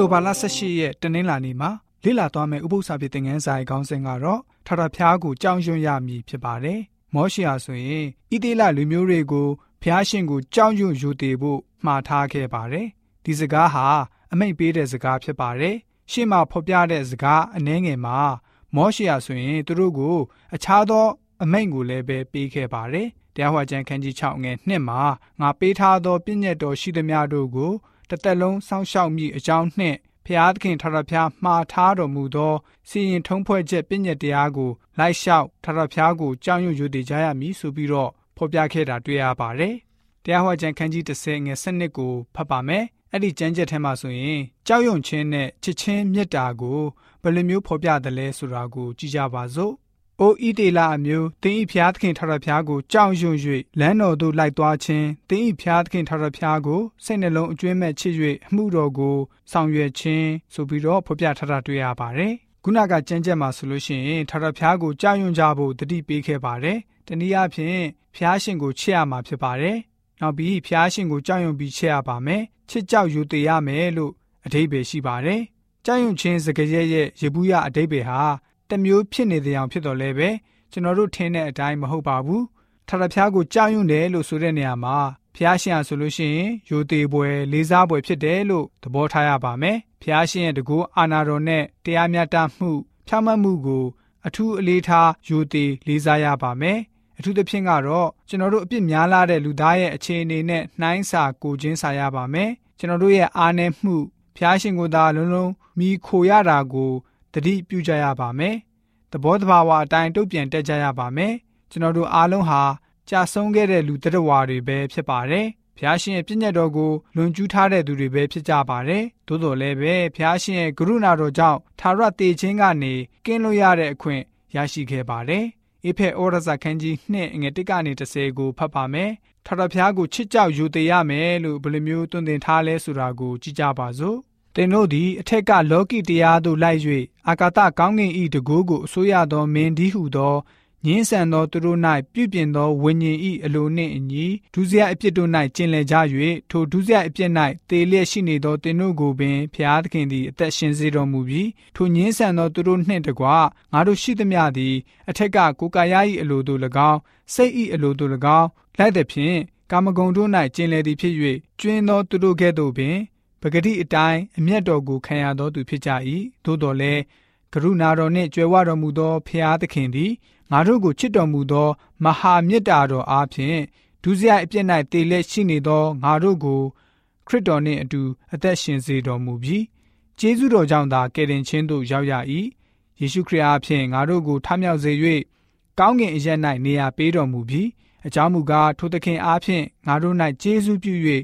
တိုဘာလ18ရက်တနင်္လာနေ့မှာလေ့လာသွားမယ့်ဥပုသ္စာပြေသင်ခန်းစာရဲ့ခေါင်းစဉ်ကတော့ထာဝရဘုရားကိုကြောင်းရွံ့ရမည်ဖြစ်ပါတယ်။မောရှေဟာဆိုရင်ဣသေလလူမျိုးတွေကိုဘုရားရှင်ကိုကြောင်းရွံ့ယူတည်ဖို့မှားထားခဲ့ပါတယ်။ဒီစကားဟာအမိတ်ပေးတဲ့စကားဖြစ်ပါတယ်။ရှေ့မှာဖော်ပြတဲ့စကားအနှဲငယ်မှာမောရှေဟာဆိုရင်သူတို့ကိုအခြားသောအမိန့်ကိုလည်းပဲပေးခဲ့ပါတယ်။တရားဟောကျမ်းခန်းကြီး6ငယ်2မှာငါပေးထားသောပြည့်ညတ်တော်ရှိသမျှတို့ကို တစ်သက်လုံးစောင့်ရှောက်မိအကြောင်းနှင့်ဖျားသခင်ထာဝရဘုရားမှားထားတော်မူသောစီရင်ထုံးဖွဲ့ချက်ပြည့်ညတ်တရားကိုလိုက်လျှောက်ထာဝရဘုရားကိုကြောင်းရွံ့ယူတည်ကြရမည်ဆိုပြီးတော့ဖော်ပြခဲ့တာတွေ့ရပါတယ်။တရားဟောကျမ်းခန်းကြီး30ငယ်7ကိုဖတ်ပါမယ်။အဲ့ဒီကျမ်းချက်ထဲမှာဆိုရင်ကြောက်ရွံ့ခြင်းနဲ့ချစ်ချင်းမေတ္တာကိုဘယ်လိုမျိုးဖော်ပြတယ်လဲဆိုတာကိုကြည့်ကြပါစို့။ အိုဤတေလာအမျိုးတင်းဤဖျားသခင်ထထဖျားကိုကြောက်ရွံ့၍လမ်းတော်သို့လိုက်သွားခြင်းတင်းဤဖျားသခင်ထထဖျားကိုစိတ်နှလုံးအကျွမ်းမဲ့ချစ်၍အမှုတော်ကိုဆောင်ရွက်ခြင်းဆိုပြီးတော့ဖော်ပြထထတွေ့ရပါတယ်။ခုနကကြမ်းကြက်မှာဆိုလို့ရှိရင်ထထဖျားကိုကြောက်ရွံ့ကြဖို့တတိပေးခဲ့ပါတယ်။တနည်းအားဖြင့်ဖျားရှင်ကိုချစ်ရမှာဖြစ်ပါတယ်။နောက်ပြီးဖျားရှင်ကိုကြောက်ရွံ့ပြီးချစ်ရပါမယ်။ချစ်ကြောက်ယူတည်ရမယ်လို့အဓိပ္ပာယ်ရှိပါတယ်။ကြောက်ရွံ့ခြင်းစကားရဲ့ရေဘူးရအဓိပ္ပာယ်ဟာ တမျိုးဖြစ်နေတဲ့အောင်ဖြစ်တော်လဲပဲကျွန်တော်တို့ထင်တဲ့အတိုင်းမဟုတ်ပါဘူးထထဖျားကိုကြောက်ရွံ့တယ်လို့ဆိုတဲ့နေရာမှာဖျားရှင်ဟာဆိုလို့ရှိရင်ယိုသေးပွဲလေးစားပွဲဖြစ်တယ်လို့သဘောထားရပါမယ်ဖျားရှင်ရဲ့တကူအာနာတော်နဲ့တရားမျှတမှုဖြောင့်မတ်မှုကိုအထူးအလေးထားယိုသေးလေးစားရပါမယ်အထူးသဖြင့်ကတော့ကျွန်တော်တို့အပြစ်များလာတဲ့လူသားရဲ့အခြေအနေနဲ့နှိုင်းစာကိုချင်းစာရပါမယ်ကျွန်တော်တို့ရဲ့အားနည်းမှုဖျားရှင်ကိုသာလုံးလုံးမိခိုရတာကို တတိပြုကြရပါမယ်။သဘောတဘာဝအတိုင်းတုတ်ပြန်တက်ကြရပါမယ်။ကျွန်တော်တို့အားလုံးဟာကြာဆုံးခဲ့တဲ့လူတရဝါတွေပဲဖြစ်ပါတယ်။ဘုရားရှင်ရဲ့ပြည့်ညတ်တော်ကိုလွန်ကျူးထားတဲ့သူတွေပဲဖြစ်ကြပါတယ်။သို့တော်လည်းပဲဘုရားရှင်ရဲ့ကရုဏာတော်ကြောင့်သာရတေခြင်းကနေကင်းလွတ်ရတဲ့အခွင့်ရရှိခဲ့ပါတယ်။အေဖက်ဩရစာခန်းကြီး2ငွေ1ကနေ30ကိုဖတ်ပါမယ်။ထာဝရဘုရားကိုချစ်ကြောက်ယူသေးရမယ်လို့ဘယ်လိုမျိုးတွင်တင်ထားလဲဆိုတာကိုကြည့်ကြပါစို့ သင်တို့သည်အထက်ကလောကီတရားသို့လိုက်၍အာကာသကောင်းကင်၏တကူကိုအစိုးရသောမင်းဒီဟုသောငင်းဆန်သောသူတို့၌ပြုပြင်သောဝိညာဉ်၏အလိုနှင့်အညီဒုစရိုက်အပြစ်တို့၌ကျင်လည်ကြ၍ထိုဒုစရိုက်အပြစ်၌တေလျက်ရှိနေသောသင်တို့ကိုပင်ဖျားသခင်သည်အသက်ရှင်စေတော်မူပြီးထိုငင်းဆန်သောသူတို့နှင့်တကွငါတို့ရှိသမျှသည်အထက်ကကိုယ်ကာယ၏အလိုသို့၎င်းစိတ်၏အလိုသို့၎င်းလိုက်သည်ဖြင့်ကာမဂုဏ်တို့၌ကျင်လည်သည်ဖြစ်၍ကျွင်းသောသူတို့ကဲ့သို့ပင် ပဂတိအတိုင်းအမျက်တော်ကိုခံရသောသူဖြစ်ကြ၏သို့တော်လည်းကရုဏာတော်နှင့်ကြွယ်ဝတော်မူသောဖျားသခင်သည်ငါတို့ကိုချစ်တော်မူသောမဟာမေတ္တာတော်အားဖြင့်ဒုစရိုက်အပြစ်၌တည်လက်ရှိနေသောငါတို့ကိုခရစ်တော်နှင့်အတူအသက်ရှင်စေတော်မူပြီးကျေးဇူးတော်ကြောင့်သာကယ်တင်ခြင်းသို့ရောက်ရ၏ယေရှုခရစ်အားဖြင့်ငါတို့ကိုထမြောက်စေ၍ကောင်းကင်အရက်၌နေရာပေးတော်မူပြီးအကြောင်းမူကားထိုသခင်အားဖြင့်ငါတို့၌ကျေးဇူးပြု၍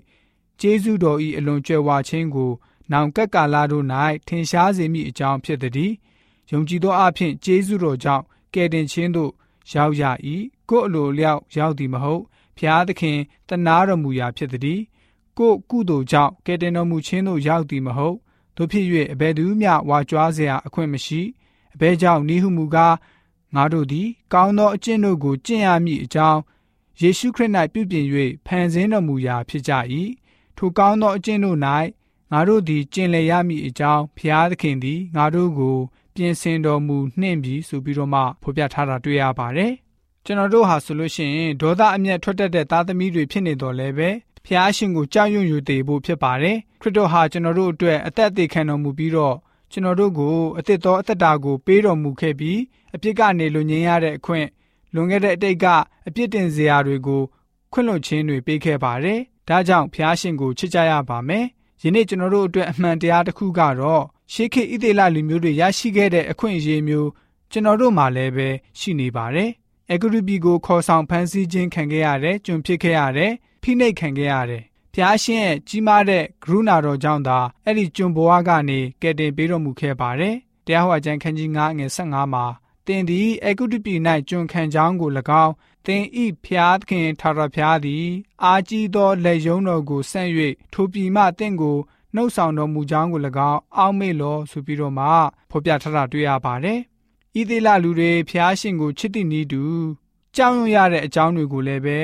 ကျေးဇူးတော်၏အလွန်ကြွယ်ဝခြင်းကိုနောင်ကပ်ကာလတို့၌ထင်ရှားစေမိအကြောင်းဖြစ်သည်။ယုံကြည်သောအဖြစ်ကျေးဇူးတော်ကြောင့်ကယ်တင်ခြင်းသို့ရောက်ရ၏။ကိုယ်အလိုလျောက်ရောက်သည်မဟုတ်။ဖျားသခင်တနာတော်မူရာဖြစ်သည်။ကိုယ်ကုသိုလ်ကြောင့်ကယ်တင်တော်မူခြင်းသို့ရောက်သည်မဟုတ်။တို့ဖြစ်၍အဘယ်သူမျှဝါကြွားเสียအခွင့်မရှိ။အဘယ်ကြောင့်နိဟုမူကားငါတို့သည်ကောင်းသောအကျင့်တို့ကိုကျင့်ရမည်အကြောင်းယေရှုခရစ်၌ပြုပြင်၍ဖန်ဆင်းတော်မူရာဖြစ်ကြ၏ ထိုကောင်းသောအကျင့်တို့၌ငါတို့သည်ကျင့်လည်ရမည်အကြောင်းဖျားသခင်သည်ငါတို့ကိုပြင်ဆင်တော်မူနှင့်ပြီဆိုပြီးတော့မှဖော်ပြထားတာတွေ့ရပါတယ်။ကျွန်တော်တို့ဟာဆိုလို့ရှိရင်ဒေါသအမျက်ထွက်တတ်တဲ့သားသမီးတွေဖြစ်နေတော်လဲပဲဖျားရှင်ကိုကြောက်ရွံ့ယူတည်ဖို့ဖြစ်ပါတယ်။ခရစ်တော်ဟာကျွန်တော်တို့အတွက်အသက်အသေးခံတော်မူပြီးတော့ကျွန်တော်တို့ကိုအသက်တော်အသက်တာကိုပေးတော်မူခဲ့ပြီးအပြစ်ကနေလွန်ငင်းရတဲ့အခွင့်လွန်ခဲ့တဲ့အတိတ်ကအပြစ်တင်စရာတွေကိုခွင့်လွှတ်ခြင်းတွေပေးခဲ့ပါတယ်။ ဒါကြောင့်ဖျားရှင်ကိုချစ်ကြရပါမယ်။ယနေ့ကျွန်တော်တို့အတွက်အမှန်တရားတစ်ခုကတော့ရှေးခေတ်ဣသေလလူမျိုးတွေရရှိခဲ့တဲ့အခွင့်အရေးမျိုးကျွန်တော်တို့မှာလည်းပဲရှိနေပါတယ်။အဂရုပီကိုခေါ်ဆောင်ဖမ်းဆီးခြင်းခံခဲ့ရတယ်၊ကျွန်ဖြစ်ခဲ့ရတယ်၊ဖိနှိပ်ခံခဲ့ရတယ်။ဖျားရှင်ရဲ့ကြီးမားတဲ့ကရုဏာတော်ကြောင့်သာအဲ့ဒီကျွန်ဘဝကနေကယ်တင်ပေးတော်မူခဲ့ပါတယ်။တရားဟောအကျမ်းခန်းကြီး9ငယ်15မှာ တင်သည်အဂုတ္တပြည်၌ကျွန်ခံကြောင်းကို၎င်းသင်ဤဖျားခင်ထာဝရဖျားသည် အာကြီးသောလက်ယုံတော်ကိုဆန့်၍ထိုပြည်မှတင့်ကိုနှုတ်ဆောင်တော်မူကြောင်းကို၎င်းအောက်မေ့လောဆိုပြီးတော့မှဖော်ပြထားတာတွေ့ရပါတယ်။ဤသေးလလူတွေဖျားရှင်ကိုချစ်တဲ့နည်းတူကြောက်ရွံ့ရတဲ့အကြောင်းတွေကိုလည်းပဲ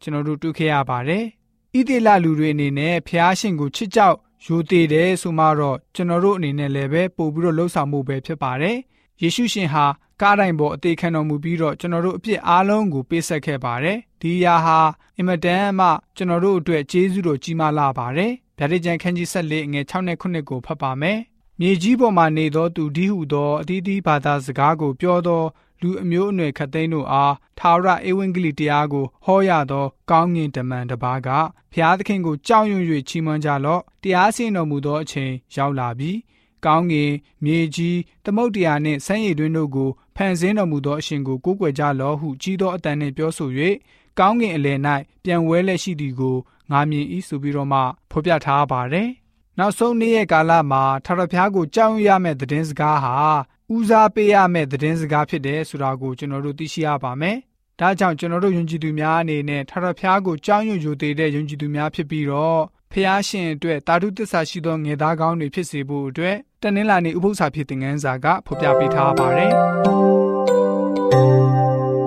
ကျွန်တော်တို့တွေ့ခဲ့ရပါတယ်။ဤသေးလလူတွေအနေနဲ့ဖျားရှင်ကိုချစ်ကြောက်ယူသေးတယ်ဆိုမှတော့ကျွန်တော်တို့အနေနဲ့လည်းပဲပို့ပြီးတော့လှုပ်ဆောင်မှုပဲဖြစ်ပါတယ်။ယေရှုရှင်ဟာ ကားတိုင်းပေါ်အသေးခံတော်မူပြီးတော့ကျွန်တော်တို့အပြစ်အားလုံးကိုပေးဆက်ခဲ့ပါတယ်။ဒီအရာဟာအင်မတန်မှကျွန်တော်တို့အတွက်ကျေးဇူးတော်ကြီးမားလာပါတယ်။ဗျာဒိတ်ကျန်ခန်းကြီးဆက်လေးငွေ6နဲ့9ကိုဖတ်ပါမယ်။မြေကြီးပေါ်မှာနေသောသူဒီဟုသောအသီးသီးဘာသာစကားကိုပြောသောလူအမျိုးအနွယ်ခတ်သိန်းတို့အားထာဝရဧဝံဂေလိတရားကိုဟောရသော ကောင်းငင်တမန်တစ်ပါးကဖျားသခင်ကိုကြောက်ရွံ့၍ချီးမွမ်းကြလော့တရားစင်တော်မူသောအချိန်ရောက်လာပြီ ကောင်းငင်မြေကြီးသမုတ်တရားနှင့်ဆန်းရည်တွင်တို့ကိုဖန်ဆင်းတော်မူသောအရှင်ကိုကိုးကွယ်ကြလော့ဟုကြီးသောအတန်နှင့်ပြောဆို၍ကောင်းငင်အလယ်၌ပြန်ဝဲလက်ရှိသည်ကိုငါမြင်၏ဆိုပြီးတော့မှဖော်ပြထားပါတယ်နောက်ဆုံးနေ့ရဲ့ကာလမှာထာဝရဘုရားကိုကြောက်ရွံ့ရမယ့်သတင်းစကားဟာဦးစားပေးရမယ့်သတင်းစကားဖြစ်တယ်ဆိုတာကိုကျွန်တော်တို့သိရှိရပါမယ်။ဒါကြောင့်ကျွန်တော်တို့ယုံကြည်သူများအနေနဲ့ထာဝရဘုရားကိုကြောက်ရွံ့ယူသေးတဲ့ယုံကြည်သူများဖြစ်ပြီးတော့ ဖျားရှင်အတွက်တာတုတစ္ဆာရှိသောငယ်သားကောင်းတွေဖြစ်စေဖို့အတွက်တနင်္လာနေ့ဥပုသ္စာဖြစ်တဲ့ငန်းစာကဖော်ပြပေးထားပါတယ်။